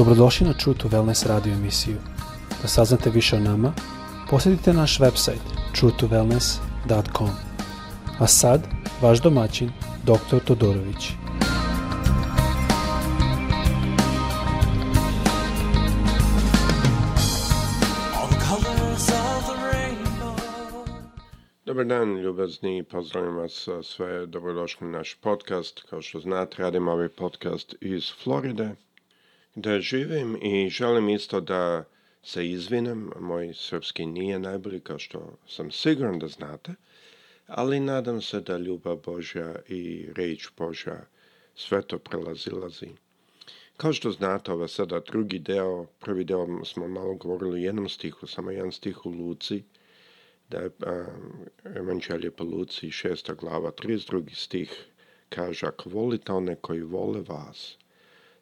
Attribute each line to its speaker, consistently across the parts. Speaker 1: Dobrodošli na True to Wellness radio emisiju. Da saznate više o nama, posjetite naš website truetowellness.com. A sad, vaš domaćin, dr. Todorović.
Speaker 2: Dobar dan, ljubazni, pozdravim vas sve, dobrodošli na naš podcast. Kao što znate, radimo ovaj podcast iz Floride, da živim i želim isto da se izvinem. Moj srpski nije najbolji kao što sam siguran da znate, ali nadam se da ljubav Božja i reč Božja sve to prelazilazi. Kao što znate, ovo sada drugi deo, prvi deo smo malo govorili o jednom stihu, samo jedan stih u Luci, da je Evanđelje po Luci, šesta glava, 32. stih, kaže, ako volite one koji vole vas,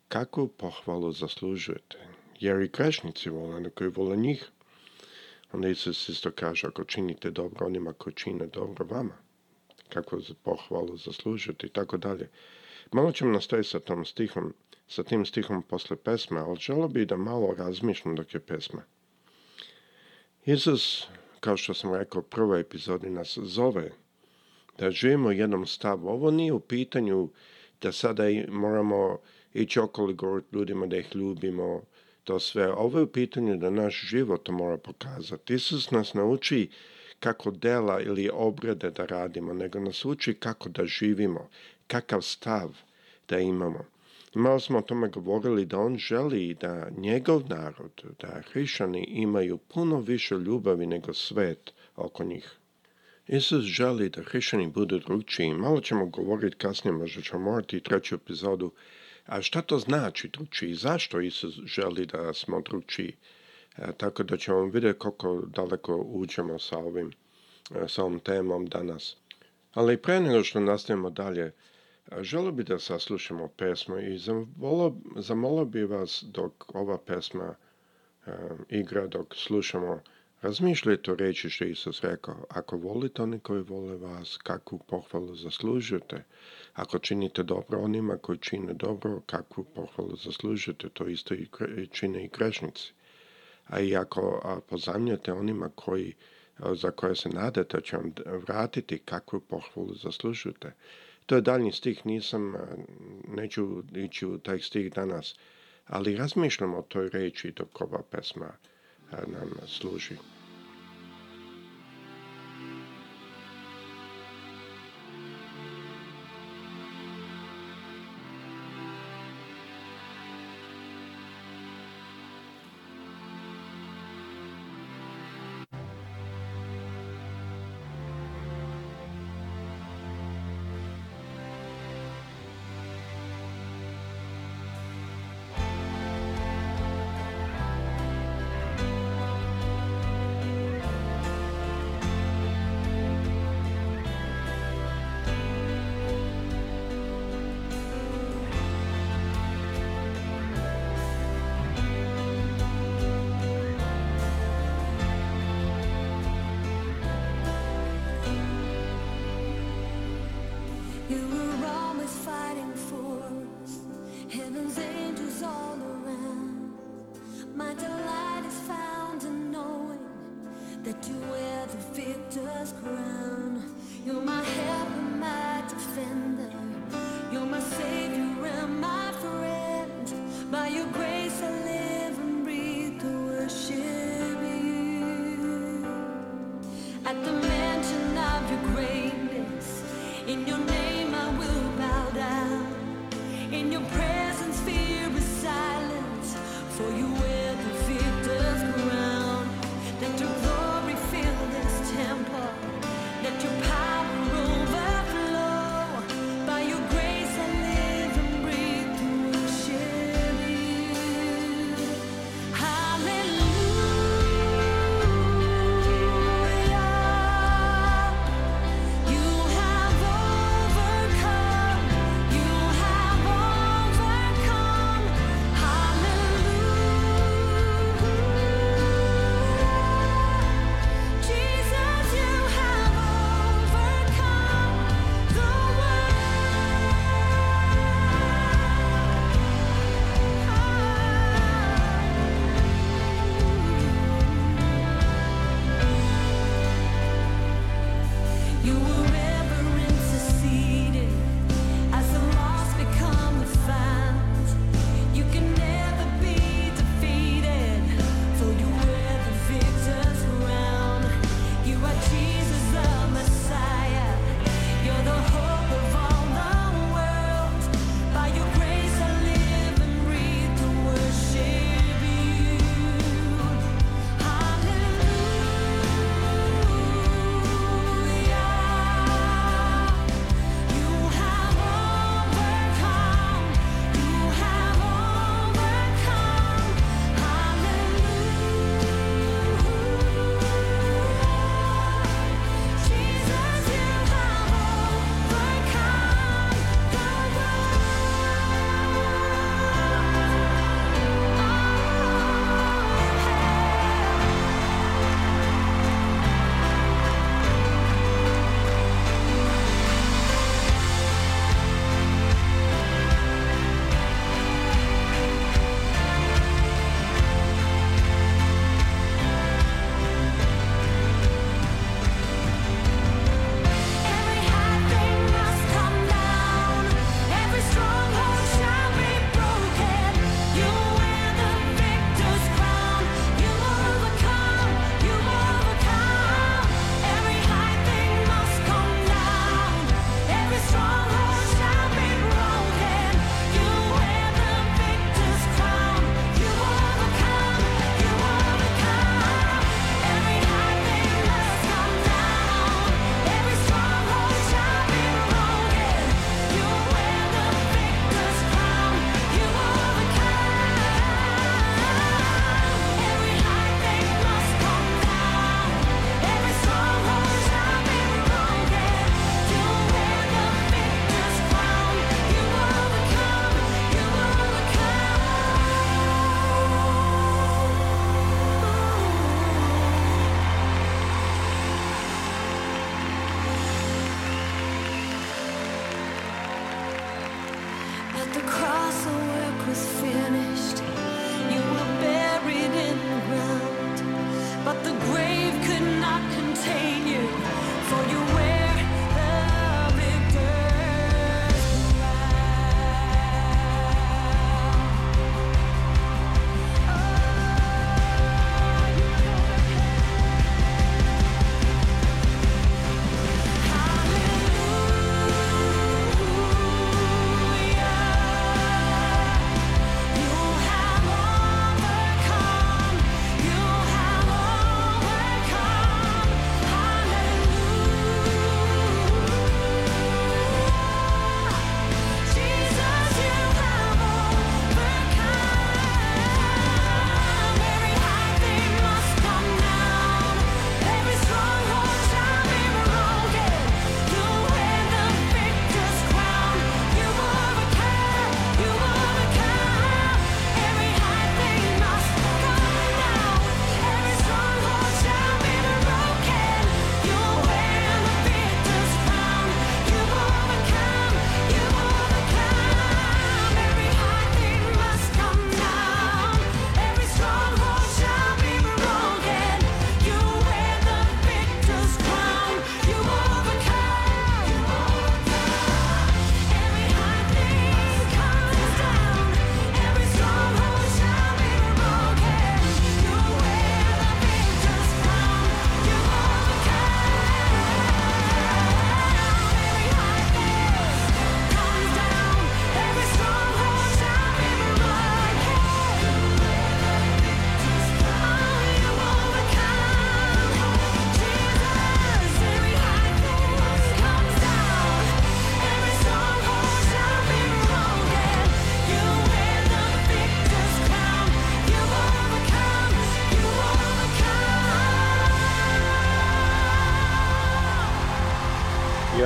Speaker 2: kakvu pohvalu zaslužujete, jer i grešnici vole one koji vole njih. Onda Isus isto kaže, ako činite dobro onima koji čine dobro vama, kakvu pohvalu zaslužujete i tako dalje. Malo ćemo nastaviti sa tom stihom, sa tim stihom posle pesme, ali želo bi da malo razmišljam dok je pesma. Isus, kao što sam rekao u prvoj epizodi, nas zove da živimo jednom stavu. Ovo nije u pitanju da sada moramo i okoli govoriti ljudima da ih ljubimo, to sve. Ovo je u pitanju da naš život mora pokazati. Isus nas nauči kako dela ili obrede da radimo, nego nas uči kako da živimo, kakav stav da imamo. Malo smo o tome govorili da on želi da njegov narod, da hrišani imaju puno više ljubavi nego svet oko njih. Isus želi da hrišani budu drugčiji. Malo ćemo govoriti kasnije, možda ćemo morati treću epizodu A šta to znači i Zašto Isus želi da smo drugčiji? E, tako da ćemo vidjeti koliko daleko uđemo sa, ovim, e, sa ovom temom danas. Ali pre nego što nastavimo dalje, e, želio bi da saslušamo pesmu i zamolo, zamolio bi vas dok ova pesma e, igra, dok slušamo Razmišljajte o reči što je Isus rekao. Ako volite oni koji vole vas, kakvu pohvalu zaslužujete. Ako činite dobro onima koji čine dobro, kakvu pohvalu zaslužujete. To isto i čine i grešnici. A i ako pozamljate onima koji, za koje se nadate da će vam vratiti, kakvu pohvalu zaslužujete. To je daljnji stih, nisam, neću ići u taj stih danas, ali razmišljam o toj reči dok ova pesma nam služi. victor's crown. You're my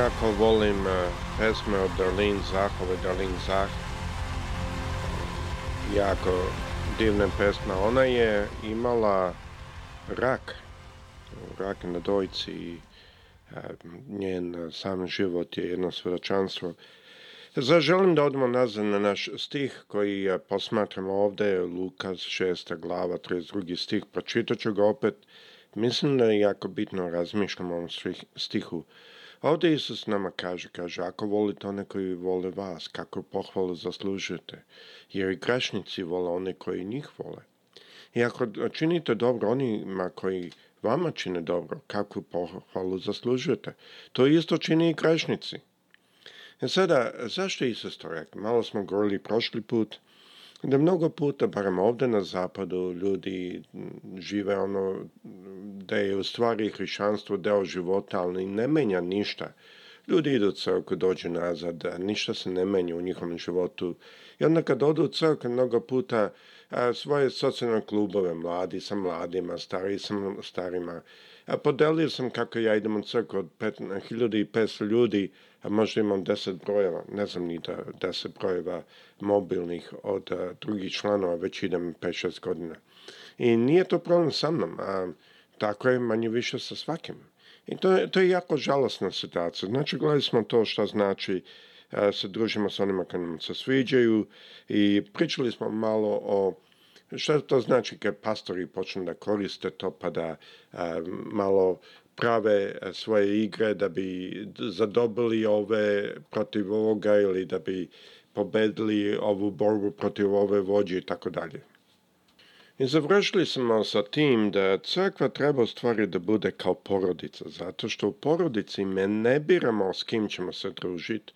Speaker 2: jako volim e, pesme od Darlene Zahove, Darlene Zah. Jako divna pesma. Ona je imala rak, rak na dojci i e, njen sam život je jedno svedočanstvo. Zaželim da odmah nazad na naš stih koji e, posmatramo ovde, Lukas 6. glava 32. stih, pročitat ga opet. Mislim da je jako bitno razmišljamo o ovom stihu. A ovde Isus nama kaže, kaže, ako volite one koji vole vas, kako pohvalu zaslužujete, jer i grešnici vole one koji njih vole. I ako činite dobro onima koji vama čine dobro, kakvu pohvalu zaslužujete, to isto čini i grešnici. E sada, zašto Isus to rekao? Malo smo govorili prošli put, da mnogo puta, barem ovde na zapadu, ljudi žive ono da je u stvari hrišćanstvo deo života, ali ne menja ništa. Ljudi idu u crku, dođu nazad, ništa se ne menja u njihovom životu. I onda kad odu u crku, mnogo puta a, svoje socijalne klubove, mladi sa mladima, stari sa starima, A e, podelio sam kako ja idem u crkvu od 1500 ljudi, a možda imam 10 brojeva, ne znam ni da 10 brojeva mobilnih od a, e, drugih članova, već idem 5-6 godina. I nije to problem sa mnom, a tako je manje više sa svakim. I to je, to je jako žalostna situacija. Znači, gledali smo to što znači a, e, se družimo sa onima koji nam se sviđaju i pričali smo malo o Šta to znači kad pastori počnu da koriste to pa da a, malo prave svoje igre da bi zadobili ove protiv ovoga ili da bi pobedili ovu borbu protiv ove vođe i tako dalje. I završili smo sa tim da crkva treba u stvari da bude kao porodica, zato što u porodici me ne biramo s kim ćemo se družiti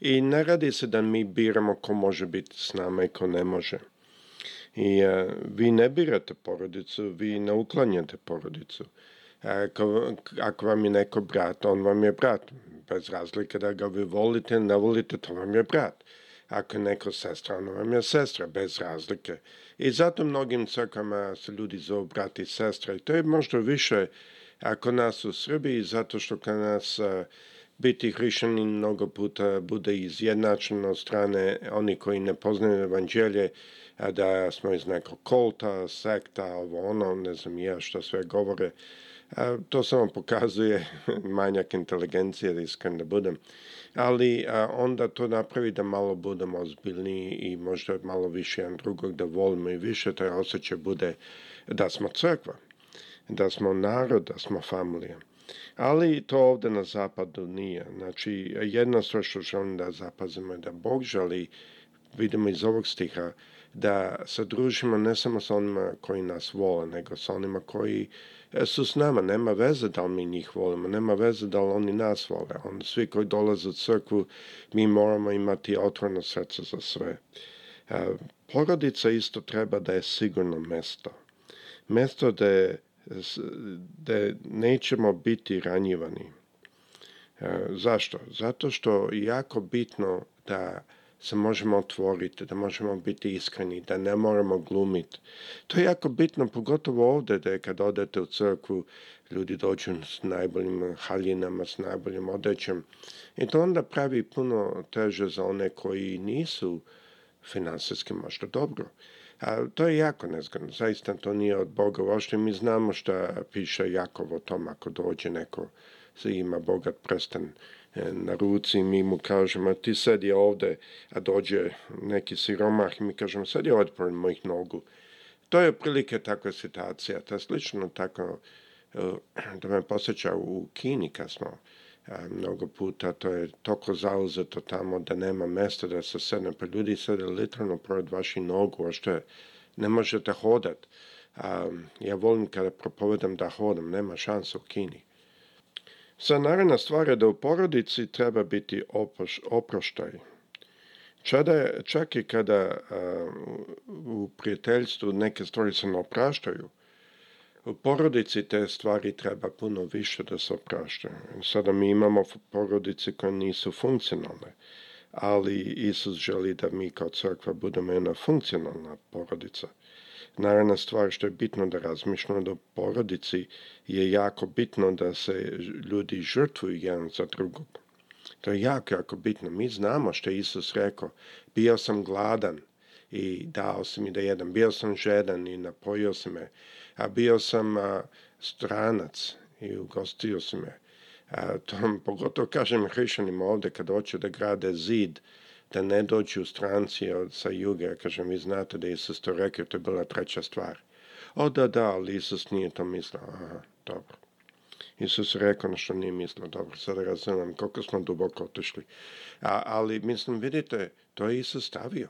Speaker 2: i ne radi se da mi biramo ko može biti s nama i ko ne može. I e, vi ne birate porodicu, vi ne uklanjate porodicu. Ako, e, ako vam je neko brat, on vam je brat. Bez razlike da ga vi volite, ne volite, to vam je brat. Ako je neko sestra, ona vam je sestra, bez razlike. I zato mnogim crkvama se ljudi zovu brat i sestra. I to je možda više ako nas u Srbiji, zato što kad nas... A, e, biti hrišćanin mnogo puta bude izjednačen od strane oni koji ne poznaju evanđelje, a da smo iz nekog kolta, sekta, ovo ono, ne znam ja što sve govore. A, to samo pokazuje manjak inteligencije, da iskren budem. Ali a, onda to napravi da malo budemo ozbiljniji i možda malo više jedan drugog da volimo i više taj osjećaj bude da smo crkva, da smo narod, da smo familija. Ali to ovde na zapadu nije. Znači, jedna stvar što želim da zapazimo je da Bog želi, vidimo iz ovog stiha, da se družimo ne samo sa onima koji nas vole, nego sa onima koji e, su s nama. Nema veze da li mi njih volimo, nema veze da li oni nas vole. On, svi koji dolaze u crkvu, mi moramo imati otvoreno srce za sve. E, porodica isto treba da je sigurno mesto. Mesto da je da nećemo biti ranjivani. E, zašto? Zato što je jako bitno da se možemo otvoriti, da možemo biti iskreni, da ne moramo glumiti. To je jako bitno, pogotovo ovde, da je kad odete u crkvu, ljudi dođu s najboljim haljinama, s najboljim odećem. I to onda pravi puno teže za one koji nisu financijski možda dobro. A, to je jako nezgodno, zaista to nije od Boga vošće. Mi znamo šta piše Jakov o tom ako dođe neko ima bogat prsten e, na ruci, mi mu kažemo, ti sedi ovde, a dođe neki siromah i mi kažemo, sedi ovde pored mojih nogu. To je prilike takva situacija, ta slično tako, e, da me posjeća u Kini kad smo mnogo puta, to je toko zauzeto tamo da nema mesta da se sedne, pa ljudi sede literalno pored vaših nogu, a što je, ne možete hodat. Um, ja volim kada propovedam da hodam, nema šanse u Kini. Sad, naravna stvar je da u porodici treba biti opoš, oproštaj. Čada, čak i kada uh, u prijateljstvu neke stvari se ne opraštaju, U porodici te stvari treba puno više da se opraštaju. Sada mi imamo porodice koje nisu funkcionalne, ali Isus želi da mi kao crkva budemo jedna funkcionalna porodica. Naravna stvar što je bitno da razmišljamo da u porodici je jako bitno da se ljudi žrtvuju jedan za drugog. To je jako, jako bitno. Mi znamo što je Isus rekao. Bio sam gladan i dao sam mi da jedan. Bio sam žedan i napojio sam me a bio sam a, stranac i ugostio sam je. A, tom, pogotovo kažem hrišanima ovde kada hoću da grade zid, da ne dođu stranci od, sa juga. Ja kažem, vi znate da Isus to rekao, to je bila treća stvar. O da, da, ali Isus nije to mislio. Aha, dobro. Isus rekao na što nije mislio. Dobro, sad razumem koliko smo duboko otišli. A, ali, mislim, vidite, to je Isus stavio.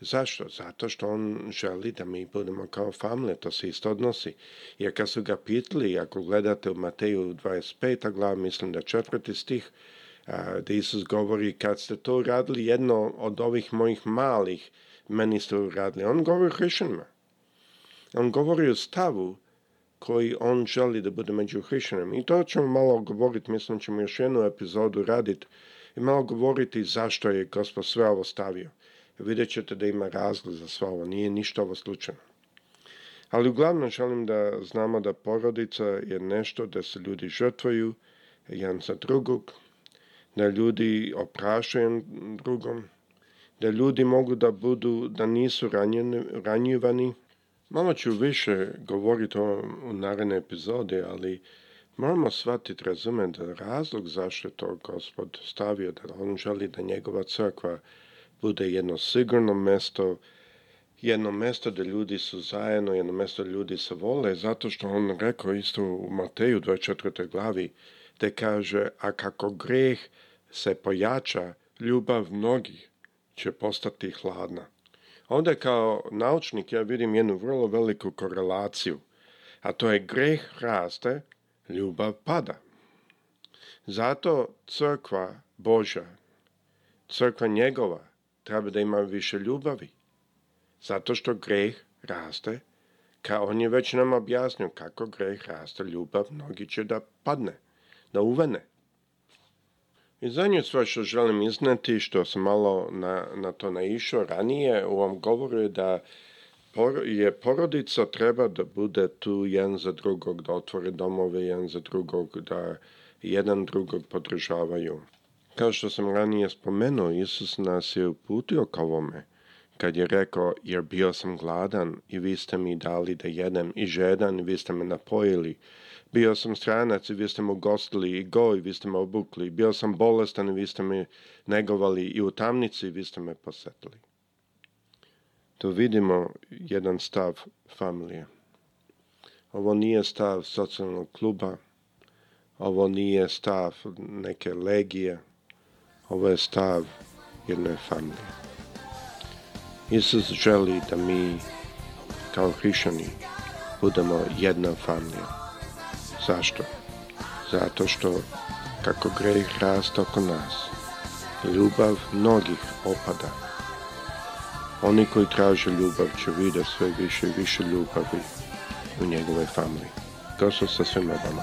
Speaker 2: Zašto? Zato što on želi da mi budemo kao famle, to se isto odnosi. Jer kad su ga pitali, ako gledate u Mateju 25. glav, mislim da četvrti stih, da Isus govori kad ste to uradili jedno od ovih mojih malih, meni ste uradili. On govori o hrišćanima. On govori o stavu koji on želi da bude među hrišćanima. I to ćemo malo govoriti, mislim da ćemo još jednu epizodu raditi i malo govoriti zašto je Gospod sve ovo stavio vidjet ćete da ima razlog za sve ovo, nije ništa ovo slučajno. Ali uglavnom želim da znamo da porodica je nešto da se ljudi žrtvuju jedan za drugog, da ljudi oprašaju jedan drugom, da ljudi mogu da budu, da nisu ranjeni, ranjivani. Malo ću više govoriti o u naredne epizode, ali moramo shvatiti, razumjeti da razlog zašto je to gospod stavio, da on želi da njegova crkva bude jedno sigurno mesto, jedno mesto da ljudi su zajedno, jedno mesto da ljudi se vole, zato što on rekao isto u Mateju 24. glavi, te kaže, a kako greh se pojača, ljubav mnogih će postati hladna. Onda kao naučnik ja vidim jednu vrlo veliku korelaciju, a to je greh raste, ljubav pada. Zato crkva Božja, crkva njegova, treba da ima više ljubavi. Zato što greh raste, kao on je već nam objasnio kako greh raste, ljubav mnogi će da padne, da uvene. I zadnje stvar što želim iznati, što sam malo na, na to naišao ranije u ovom govoru je da je porodica treba da bude tu jedan za drugog, da otvore domove jedan za drugog, da jedan drugog podržavaju. Kao što sam ranije spomenuo, Isus nas je uputio ka ovome, kad je rekao, jer bio sam gladan i vi ste mi dali da jedem i žedan i vi ste me napojili. Bio sam stranac i vi ste me ugostili i goj, vi ste me obukli. Bio sam bolestan i vi ste me negovali i u tamnici vi ste me posetili. Tu vidimo jedan stav familije. Ovo nije stav socijalnog kluba, ovo nije stav neke legije, Ovo je stav jedne familije. Isus želi da mi kao hrišćani budemo jedna familija. Zašto? Zato što kako greh raste oko nas, ljubav mnogih opada. Oni koji traže ljubav će vide sve više i više ljubavi u njegove familiji. Kao sa svima vama